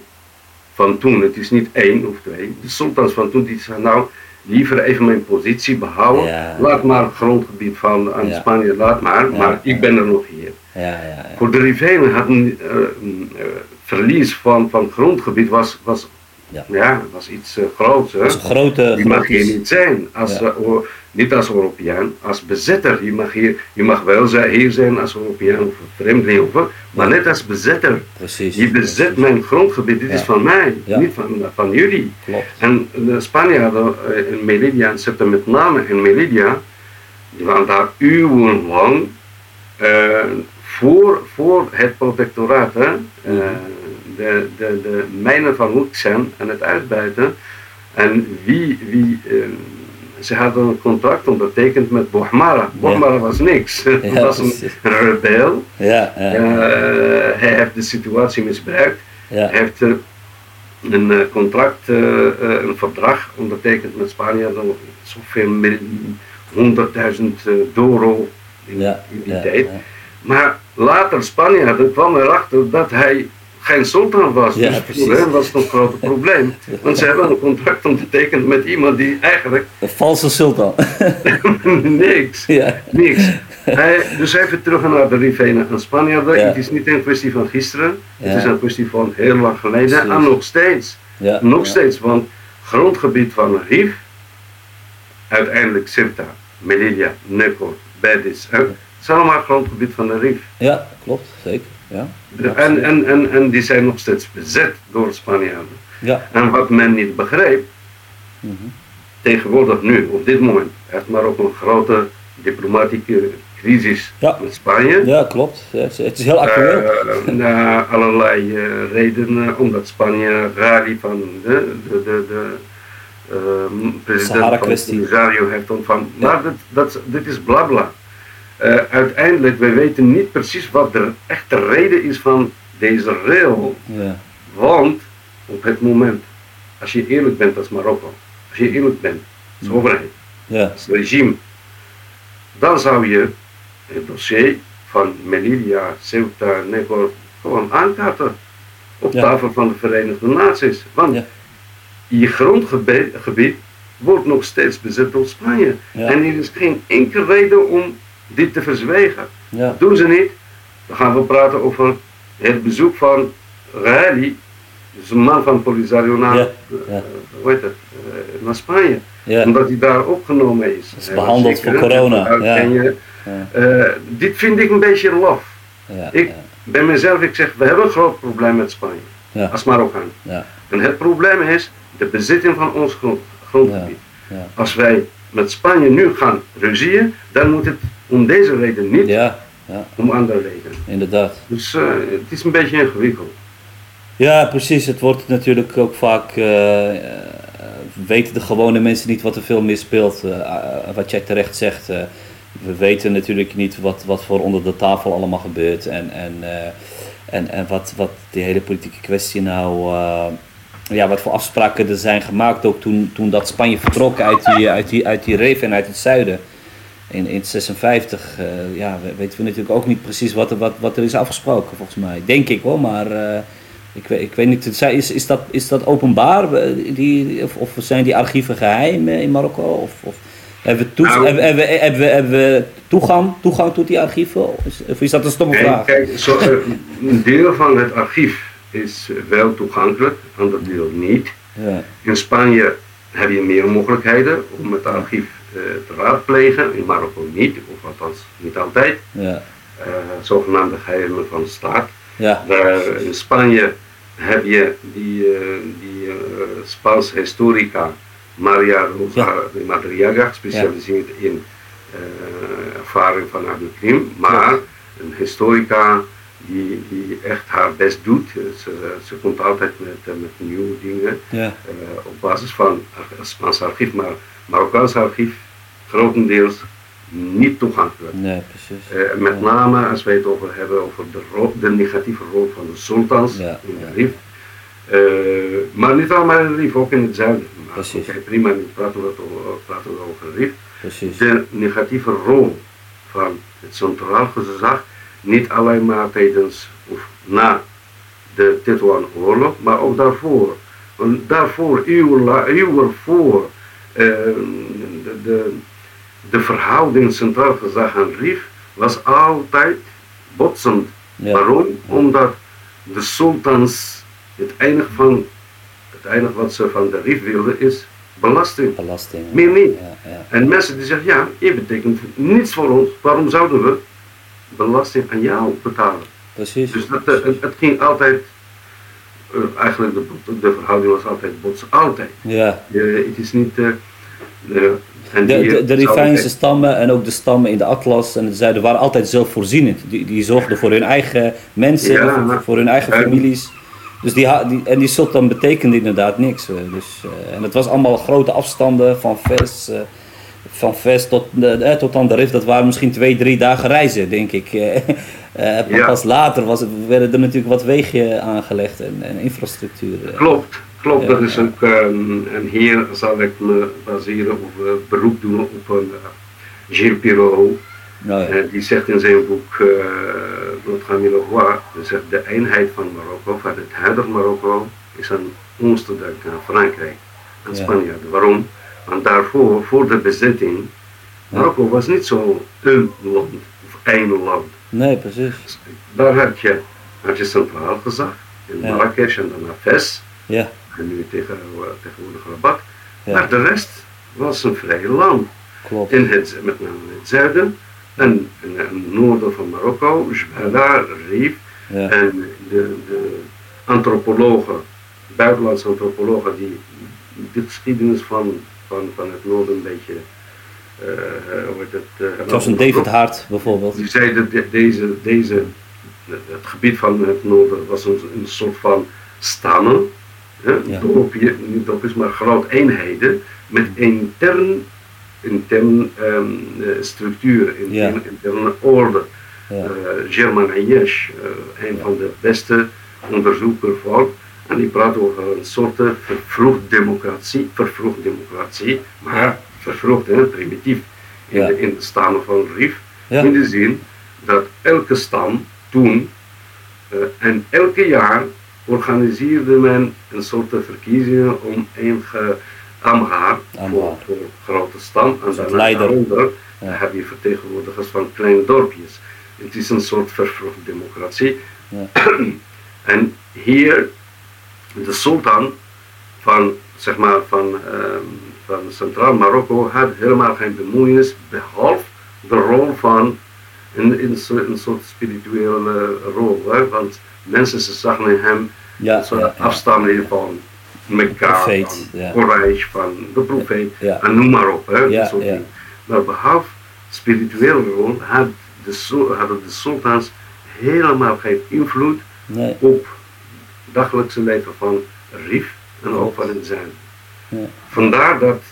S2: van toen, het is niet één of twee, de sultans van toen die zeiden nou liever even mijn positie behouden. Laat maar het grondgebied van aan Spanje, laat maar, maar ik ben er nog hier. Voor de Rivenen had een uh, verlies van, van grondgebied was, was ja. was iets uh, groots. Hè?
S1: Grote,
S2: die mag hier niet zijn, als, niet als Europeaan, als bezetter. Je mag, hier, je mag wel hier zijn als Europeaan of vreemdeling, of, maar net als bezetter. Precies. Je bezet mijn grondgebied, dit is van mij, niet van, van jullie. Klopt. En de Spanjaarden uh, in Melilla, en ze met name in Melilla, die waren daar urenlang voor, voor het protectoraat. Hè? De, de, de mijnen van Hoeksen en het uitbuiten. En wie, wie uh, ze hadden een contract ondertekend met Bohmara. Bohmara was niks. Hij was een rebel. Ja, ja. Uh, hij heeft de situatie misbruikt. Hij heeft uh, een contract, een verdrag ondertekend met Spanje. Zoveel 100.000 euro in, in die tijd. Maar later Spanje kwam erachter dat hij geen sultan was. Ja, dus voor hem was het een groot probleem. Want ze hebben een contract ondertekend met iemand die eigenlijk...
S1: Een valse sultan.
S2: niks. Ja. Niks. Hij, dus even terug naar de Rivena en Spanjaarden. Ja. Het is niet een kwestie van gisteren. Het is een kwestie van heel lang geleden. En nog steeds. Nog steeds. Want grondgebied van Rif, uiteindelijk Sirta, Melilla, Nekor, Bedis. Het is allemaal grondgebied van de Rif.
S1: Ja, klopt. Zeker. Ja.
S2: En, en, en, en die zijn nog steeds bezet door Spanjaarden. Ja. En wat men niet begrijpt, mm -hmm. tegenwoordig nu, op dit moment, heeft maar ook een grote diplomatieke crisis ja. met Spanje.
S1: Ja, klopt. het is heel actueel.
S2: Uh, na allerlei uh, redenen, omdat Spanje rally van de, de, de, de uh, president van Polisario heeft ontvangen. Ja. Maar dat, dat, dit is blabla. Bla. Uh, uiteindelijk, wij weten niet precies wat de echte reden is van deze rail. Ja. Want op het moment, als je eerlijk bent als Marokko, als je eerlijk bent als overheid, ja. als regime, dan zou je het dossier van Melilla, Ceuta, Negor gewoon aankaarten op tafel van de Verenigde Naties. Want je grondgebied wordt nog steeds bezet door Spanje. En er is geen enkele reden om dit te verzwijgen. Ja. Doen ze niet, dan gaan we praten over het bezoek van Rally, dus een man van Polisario naar, ja. Uh, hoe heet het, uh, naar Spanje. Omdat hij daar opgenomen is.
S1: is behandeld voor corona.
S2: Je, uh, dit vind ik een beetje lof. ik bij mezelf, ik zeg, we hebben een groot probleem met Spanje. Als Marokkaan. En het probleem is de bezitting van ons grond, grondgebied. Als wij met Spanje nu gaan ruzieën, dan moet het om deze reden niet, ja, ja. om andere redenen.
S1: Inderdaad.
S2: Dus uh, het is een beetje ingewikkeld.
S1: Ja, precies. Het wordt natuurlijk ook vaak. Uh, weten de gewone mensen niet wat er veel meer speelt. wat jij terecht zegt. we weten natuurlijk niet wat, wat voor onder de tafel allemaal gebeurt. En, en, en, en wat, wat die hele politieke kwestie nou ja, wat voor afspraken er zijn gemaakt ook toen, toen dat Spanje vertrok uit die, uit die, uit die reef en uit het zuiden. In, in 56 uh, eh, ja, weten we natuurlijk ook niet precies wat er, wat, wat er is afgesproken, volgens mij. Denk ik wel, maar uh, ik, ik weet niet. Is, is, dat, is dat openbaar? Eh, die, of, of zijn die archieven geheim in Marokko? Of, of hebben, we nou, hebben, hebben, hebben, we, hebben we toegang, toegang tot die archieven? Of is dat een stomme vraag?
S2: Kijk, zo, een deel van het archief is wel toegankelijk, ander deel niet. Ja. In Spanje heb je meer mogelijkheden om het archief te raadplegen, in Marokko niet, of althans niet altijd. Ja. Uh, zogenaamde geheimen van de staat. Ja. Daar in Spanje heb je die, die Spaanse historica Maria Rosa de Madriaga, gespecialiseerd in ervaring van Abdul Krim, maar een historica die, die echt haar best doet. Ze, ze komt altijd met, eh, met nieuwe dingen ja. uh, op basis van Spaans archief, maar Marokkaans archief grotendeels niet toegankelijk.
S1: Nee, precies.
S2: Uh, met name als wij het over hebben over de, rol, de negatieve rol van de sultans ja, in de RIF. Uh, maar niet allemaal in de RIF, ook in het zuiden. Maar precies. Okay, prima, nu praten we, praten we over de RIF. Precies. De negatieve rol van het centraal gezag niet alleen maar tijdens of na de Tetuan-oorlog, maar ook daarvoor. Want daarvoor, eeuwen voor, uh, de, de, de verhouding Centraal Gezag en RIF was altijd botsend. Waarom? Omdat de sultans, het enige, van, het enige wat ze van de RIF wilden is belasting.
S1: Belasting.
S2: Meer niet. Ja, ja. En mensen die zeggen, ja, je betekent niets voor ons, waarom zouden we belasting aan jou betalen.
S1: Precies.
S2: Dus dat, eh, het, ging altijd, eigenlijk de, de verhouding was altijd bots, altijd.
S1: Ja.
S2: het is niet... Uh,
S1: de, de, de, de stammen en ook de stammen in de Atlas en het zuiden waren altijd zelfvoorzienend. Die, die zorgden voor hun eigen mensen, ja, voor, hun eigen families. Dus die, die, en die sultan betekende inderdaad niks. Dus, en het was allemaal grote afstanden van vers van tot, uh, tot aan de Rif, dat waren misschien twee, drie dagen reizen, denk ik. Uh, Pas later was het, werden er natuurlijk wat wegen aangelegd en, en infrastructuur.
S2: Klopt, klopt. dat is ook, um, en hier zal ik me baseren of beroep doen op een Gilles Pirot. Oh, ja. die zegt in zijn boek uh, Notre zegt de eenheid van Marokko, van het huidige Marokko, is een ons te aan Frankrijk, aan Spanje. Waarom? Want daarvoor, voor de bezetting, Marokko was niet zo een land of één land.
S1: Nee, precies.
S2: Daar had je, had je centraal gezag, in ja. Marrakesh en daarna Fes.
S1: Ja.
S2: En nu tegen, tegenwoordig Rabat. Ja. Maar de rest was een vrij land.
S1: Klopt.
S2: In het, met name in het zuiden en in het noorden van Marokko, Jbala, Rif. Ja. En de, de antropologen, buitenlandse antropologen die de geschiedenis van van, van het noorden een beetje. Uh, hoe het, uh,
S1: Zoals een David Hart bijvoorbeeld.
S2: Die zei dat deze, deze, het gebied van het noorden was een, een soort van stammen. Hè? Ja. Dorpje, niet dorpjes, maar groot eenheden met intern, intern um, structuur, intern, ja. interne orde. Ja. Uh, German uh, een van de beste onderzoekers van en die praat over een soort vervroegd democratie, vervroegd democratie, maar. Vervroegd, primitief, in, de, in de stammen van Rif. In de zin dat elke stam toen uh, en elke jaar organiseerde men een soort verkiezingen om een Amhaar voor, voor grote stam en daarna onder ja. heb je vertegenwoordigers van kleine dorpjes. Het is een soort vervroegd democratie. En hier de sultan van, zeg maar, van, um, van Centraal Marokko had helemaal geen bemoeienis, behalve de rol van een, een, een soort spirituele rol. Hè? Want mensen ze zagen in hem ja, een soort ja, afstammeling van Mekka, van Quraysh, van de profeet, en noem maar op. Hè? Soort Maar behalve spirituele rol had de, hadden de sultans helemaal geen invloed nee. op dagelijkse leven van Rief en ook van het zijn. Ja. Vandaar dat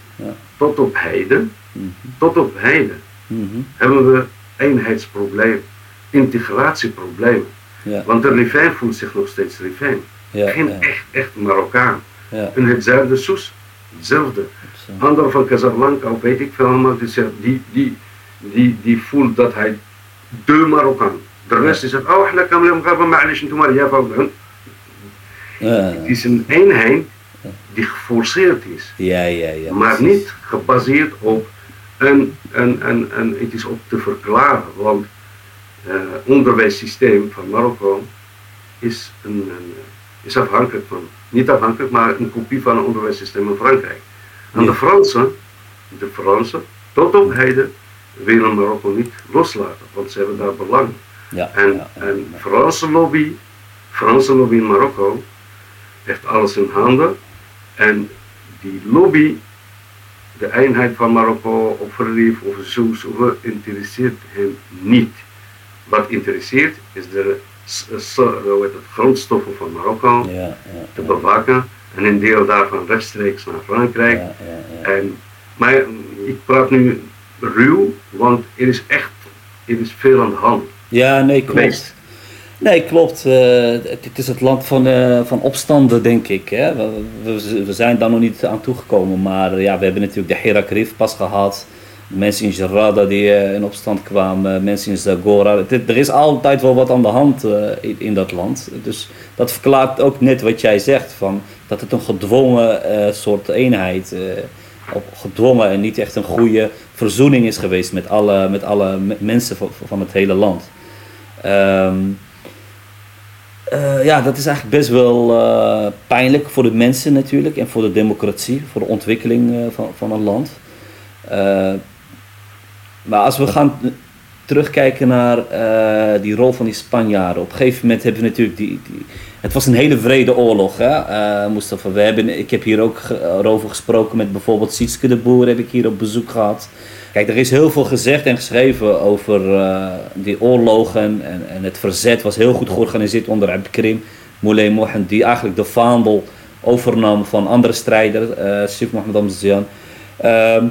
S2: tot op heden, mhm. tot op heden, mhm. hebben we eenheidsprobleem, integratieprobleem. Ja. Want de Rivijn voelt zich nog steeds Rivijn. Geen echt, echt Marokkaan. En hetzelfde Soes, hetzelfde. Anderen van Casablanca, weet ik veel allemaal, die, die, die, die voelt dat hij de Marokkaan. De rest is het, oh, احنا كاملين مغاربة معليش انتم ريافة Het is een eenheid die geforceerd is.
S1: Ja, ja, ja.
S2: Maar niet gebaseerd op een, een, een, een, het is op te verklaren, want het uh, onderwijssysteem van Marokko is, een, een, is afhankelijk van, niet afhankelijk, maar een kopie van het onderwijssysteem in Frankrijk. En de Fransen, de Fransen, tot op heden, willen Marokko niet loslaten, want ze hebben daar belang. Ja, en, ja, en Franse lobby, Franse lobby in Marokko, heeft alles in handen. En die lobby, de eenheid van Marokko of Verlief of Zoes, interesseert hem niet. Wat interesseert is de, het, grondstoffen van Marokko te bewaken en een deel daarvan rechtstreeks naar Frankrijk. En, maar ik praat nu ruw, want er is echt er is veel aan de hand.
S1: Ja, nee, klopt. Nee, klopt. Uh, het, is het land van, uh, van opstanden, denk ik. Hè? We, we, zijn daar nog niet aan toegekomen. Maar ja, we hebben natuurlijk de Herakrif pas gehad. Mensen in Jarada die in opstand kwamen. Mensen in Zagora. Er is altijd wel wat aan de hand in, in, dat land. Dus dat verklaart ook net wat jij zegt. Van, dat het een gedwongen soort eenheid op gedwongen en niet echt een goede verzoening is geweest met alle, met alle mensen van, van het hele land. Um, uh, ja, dat is eigenlijk best wel uh, pijnlijk voor de mensen natuurlijk en voor de democratie, voor de ontwikkeling uh, van, van een land. maar als we gaan terugkijken naar die rol van die Spanjaarden, op een gegeven moment hebben we natuurlijk die, die het was een hele vrede oorlog, hè, Mustafa. We hebben, ik heb hier ook over gesproken met bijvoorbeeld Sietske de Boer, heb ik hier op bezoek gehad. Kijk, er is heel veel gezegd en geschreven over uh, die oorlogen en, en het verzet was heel goed georganiseerd onder Abdelkrim Moulay Mohammed, die eigenlijk de vaandel overnam van andere strijders, uh, Sif Mohammed Amzian. Uh,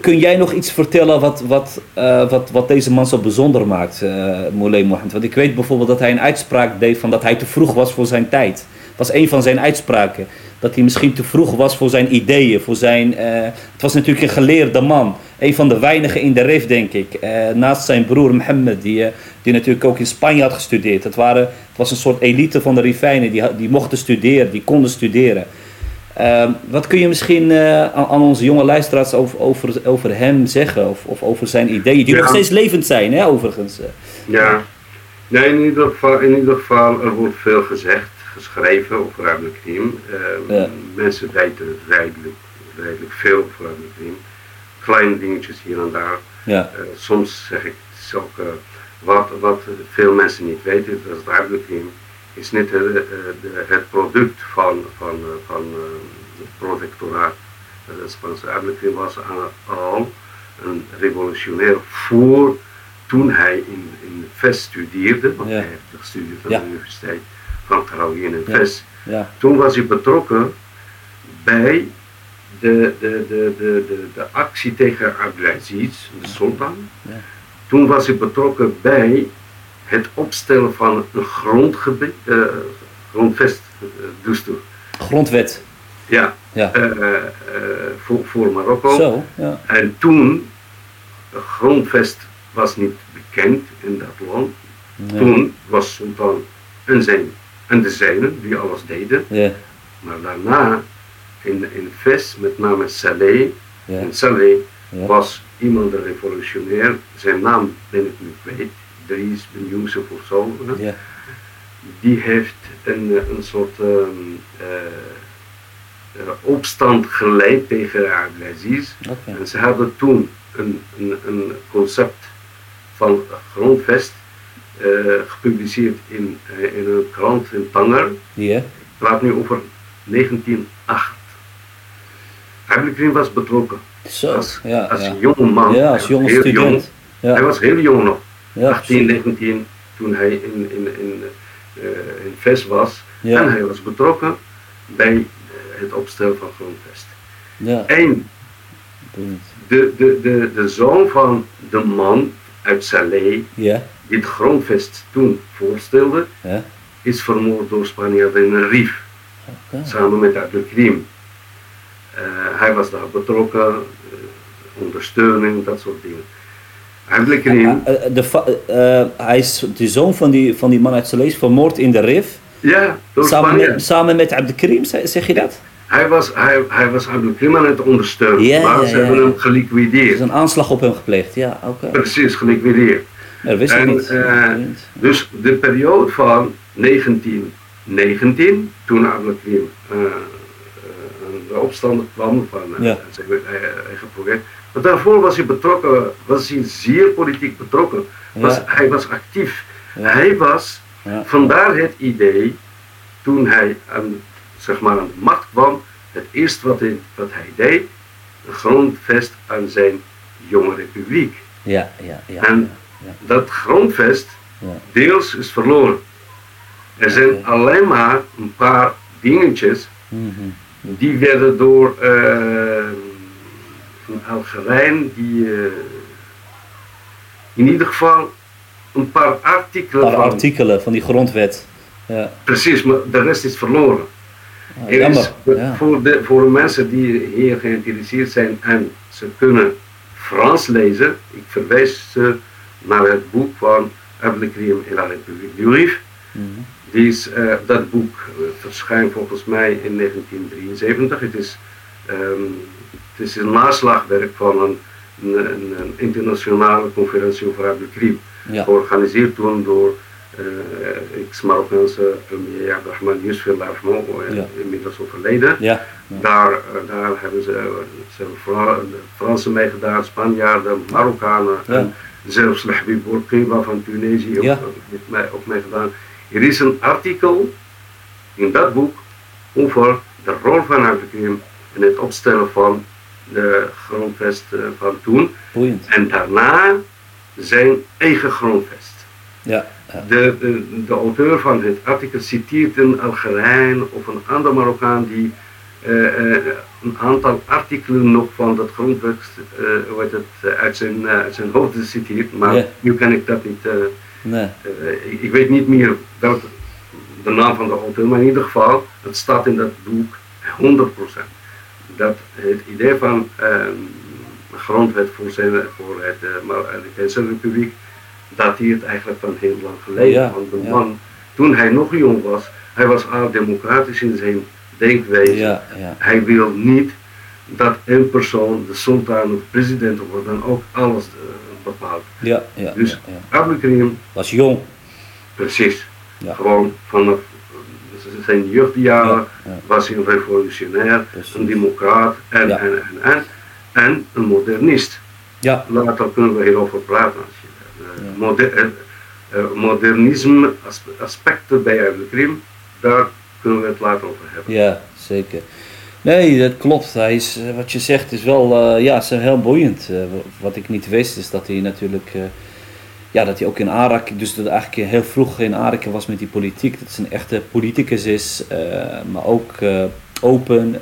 S1: kun jij nog iets vertellen wat, wat, uh, wat, wat deze man zo bijzonder maakt, uh, Moulay Mohammed? Want ik weet bijvoorbeeld dat hij een uitspraak deed van dat hij te vroeg was voor zijn tijd. Dat was een van zijn uitspraken. Dat hij misschien te vroeg was voor zijn ideeën, voor zijn... Uh, het was natuurlijk een geleerde man een van de weinigen in de RIF, denk ik. Eh, naast zijn broer Mohammed, die, uh, die natuurlijk ook in Spanje had gestudeerd. Het, waren, het was een soort elite van de Rifijnen, die, die mochten studeren, die konden studeren. Uh, wat kun je misschien aan, aan, onze jonge luisteraars over, over, over hem zeggen, of, of over zijn ideeën, die nog steeds levend zijn, hè, overigens?
S2: Ja, nee, in ieder, geval, in ieder geval, er wordt veel gezegd, geschreven over Abdelkrim. Ja. Mensen weten redelijk, redelijk veel over Abdelkrim kleine dingetjes hier en daar. Ja. Uh, soms zeg ik ook, uh, wat, wat veel mensen niet weten, dat het Abdelkrim is niet de, het product van, van, van het protectoraat. Het Spaanse Abdelkrim was al een revolutionair voor toen hij in, in VES studeerde, want hij heeft gestudeerd aan de Universiteit van Caroline in VES. Ja. Toen was hij betrokken bij de, de, de, de, de, de actie tegen Abdelaziz, de sultan. Toen was hij betrokken bij het opstellen van een grondgebied, uh, grondvest, uh,
S1: Grondwet.
S2: Ja, ja. Uh, voor, voor Marokko.
S1: Zo, ja.
S2: En toen, de grondvest was niet bekend in dat land. Toen was Sultan en, zijn, en de zijnen die alles deden. Ja. Maar daarna in, in Ves, met name Saleh. En Saleh was iemand een revolutionair, zijn naam ben ik niet kwijt, Dries Ben Youssef of zo. Ja. Die heeft een, een soort um, uh, opstand geleid tegen Abdelaziz. Okay. En ze hadden toen een, een, een concept van grondvest gepubliceerd in, uh, in een krant in Tanger.
S1: Ja.
S2: Ik praat nu over 1908. Abdelkrim was betrokken.
S1: Zo,
S2: als,
S1: ja,
S2: als
S1: ja.
S2: jonge man.
S1: Ja, als jonge student. Jong.
S2: Ja. Hij was heel jong nog. Ja, 18, 19, toen hij in, in, in, uh, in VES was. En hij was betrokken bij het opstellen van grondvest. Ja. Eén, de, de, de, de zoon van de man uit Salé, ja. die het grondvest toen voorstelde, ja. is vermoord door Spanjaarden in een rief. Samen met Abdelkrim. Uh, hij was daar betrokken, uh, ondersteuning, dat soort dingen. Abdelkrim.
S1: Uh, de, hij is de zoon van die, van die man uit Salé, vermoord in de rif.
S2: Ja,
S1: door samen met, samen met Abdelkrim, zeg je dat?
S2: Hij was, hij, hij was Abdelkrim aan het ondersteunen, ja, maar ja, ze hebben hem geliquideerd. Er is
S1: een aanslag op hem gepleegd, ja.
S2: Precies, geliquideerd.
S1: Dat wist en, niet.
S2: Uh, dus de periode van 1919, toen Abdelkrim uh, de opstand kwam van uh, zijn eigen project. Maar daarvoor was hij betrokken, was hij zeer politiek betrokken. Was, Hij was actief. Hij was, vandaar het idee, toen hij aan zeg maar, aan de macht kwam, het eerste wat hij, wat hij deed, een grondvest aan zijn jonge republiek.
S1: Ja, ja, ja.
S2: En
S1: ja,
S2: dat grondvest, deels is verloren. Er zijn alleen maar een paar dingetjes, mm die werden door uh, een Algerijn, die uh, in ieder geval een paar artikelen.
S1: Een paar artikelen van die grondwet. Ja.
S2: Precies, maar de rest is verloren.
S1: Ah,
S2: voor, de, voor de mensen die hier geïnteresseerd zijn en ze kunnen Frans lezen, ik verwijs ze naar het boek van Abdelkrim et la. Mm is, uh, dat boek uh, verschijnt volgens mij in 1973. Het is, um, het is een naslagwerk van een, een, een internationale conferentie over Abdelkrim. Ja. Georganiseerd toen door uh, ex-Marokkaanse premier Abdelrahman Yusuf Lafmont, ja. inmiddels overleden. Ja. Daar, uh, daar hebben ze, ze hebben de Fransen meegedaan, Spanjaarden, Marokkanen en zelfs Habib Bourguiba van Tunesië ja. ook, ook meegedaan. Er is een artikel in dat boek over de rol van Abdelkrim in het opstellen van de grondvest van toen.
S1: Boeiend.
S2: En daarna zijn eigen grondvest.
S1: Ja.
S2: De, de, auteur van het artikel citeert een Algerijn of een ander Marokkaan die uh, uh, een aantal artikelen nog van dat grondwet uh, het, uit, zijn, uit zijn hoofd citeert, maar yeah. nu kan ik dat niet.
S1: nee.
S2: Ik, ik, weet niet meer welke de naam van de auteur, maar in ieder geval, het staat in dat boek 100%. Dat het idee van ehm, grondwet voor, zijn, voor het Marokkaanse Republiek dateert eigenlijk van heel lang geleden. Ja, Want de man, toen hij nog jong was, hij was al democratisch in zijn denkwijze. Hij wil niet dat een persoon, de sultan of president wordt, dan ook alles uh, bepaalt.
S1: Ja, ja,
S2: dus ja,
S1: was jong.
S2: Precies. Gewoon vanaf zijn jeugdjaren was hij een revolutionair, een democraat en, en, en, en, en een modernist.
S1: Ja.
S2: Later kunnen we hierover praten moder, eh, eh, modernisme aspecten bij de Krim, daar kunnen we het later over hebben.
S1: Ja, zeker. Nee, dat klopt. Hij is, eh, wat je zegt is wel ja, is heel boeiend. wat ik niet wist is dat hij natuurlijk ja, dat hij ook in aanraking, dus dat eigenlijk heel vroeg in aanraking was met die politiek. Dat hij een echte politicus is, maar ook open.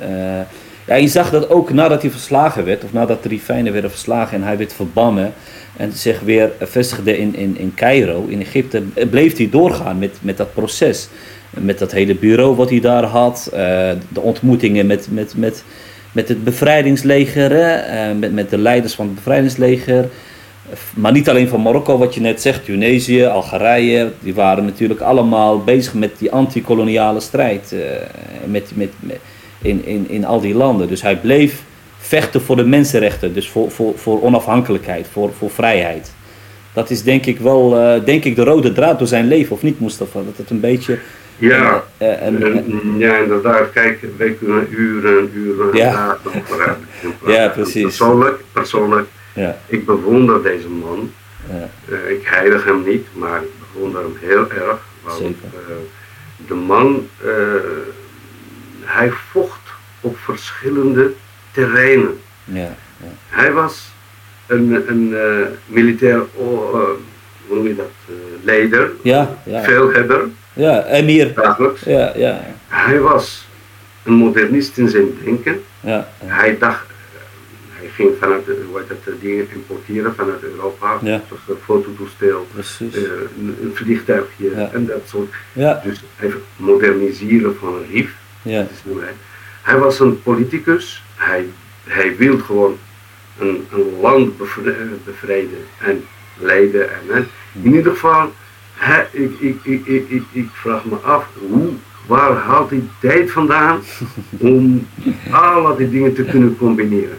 S1: ja, je zag dat ook nadat hij verslagen werd, of nadat de Rifijnen werden verslagen en hij werd verbannen en zich weer vestigde in, in, in Cairo, in Egypte, bleef hij doorgaan met, met dat proces. Met dat hele bureau wat hij daar had, uh, de ontmoetingen met, met, met, met het bevrijdingsleger, uh, met, met de leiders van het bevrijdingsleger. Maar niet alleen van Marokko, wat je net zegt, Tunesië, Algerije, die waren natuurlijk allemaal bezig met die antikoloniale strijd met, met, in, in, in al die landen. Dus hij bleef vechten voor de mensenrechten, dus voor, voor, voor onafhankelijkheid, voor, voor vrijheid. Dat is denk ik wel, uh, denk ik, de rode draad door zijn leven, of niet Mustafa? Dat het een beetje...
S2: Ja, uh, uh, ja inderdaad. Kijk, wij kunnen uren en uren
S1: ja.
S2: over.
S1: Ja, precies.
S2: Persoonlijk, persoonlijk ja. ik bewonder deze man. Ja. ik heilig hem niet, maar ik bewonder hem heel erg. Want, de man, hij vocht op verschillende terreinen.
S1: Ja, ja.
S2: Hij was een, een uh, militair, uh, hoe noem je dat, uh, leider,
S1: ja, ja.
S2: veelhebber.
S1: Ja, emir.
S2: Dagelijks.
S1: Ja, ja.
S2: Hij was een modernist in zijn denken.
S1: Ja,
S2: Hij dacht, hij ging vanuit, hoe heet dat, dingen importeren vanuit Europa.
S1: Ja.
S2: Zoals een fototoestel, eh, een, vliegtuigje en dat soort.
S1: Ja,
S2: Dus even moderniseren van een RIF.
S1: ja.
S2: Hij was een politicus. Hij, hij wilde gewoon een, een land bevrijden en leiden. En. In ieder geval, ik, ik, ik, ik, ik, ik vraag me af, hoe, waar haalt hij tijd vandaan om alle die dingen te kunnen combineren?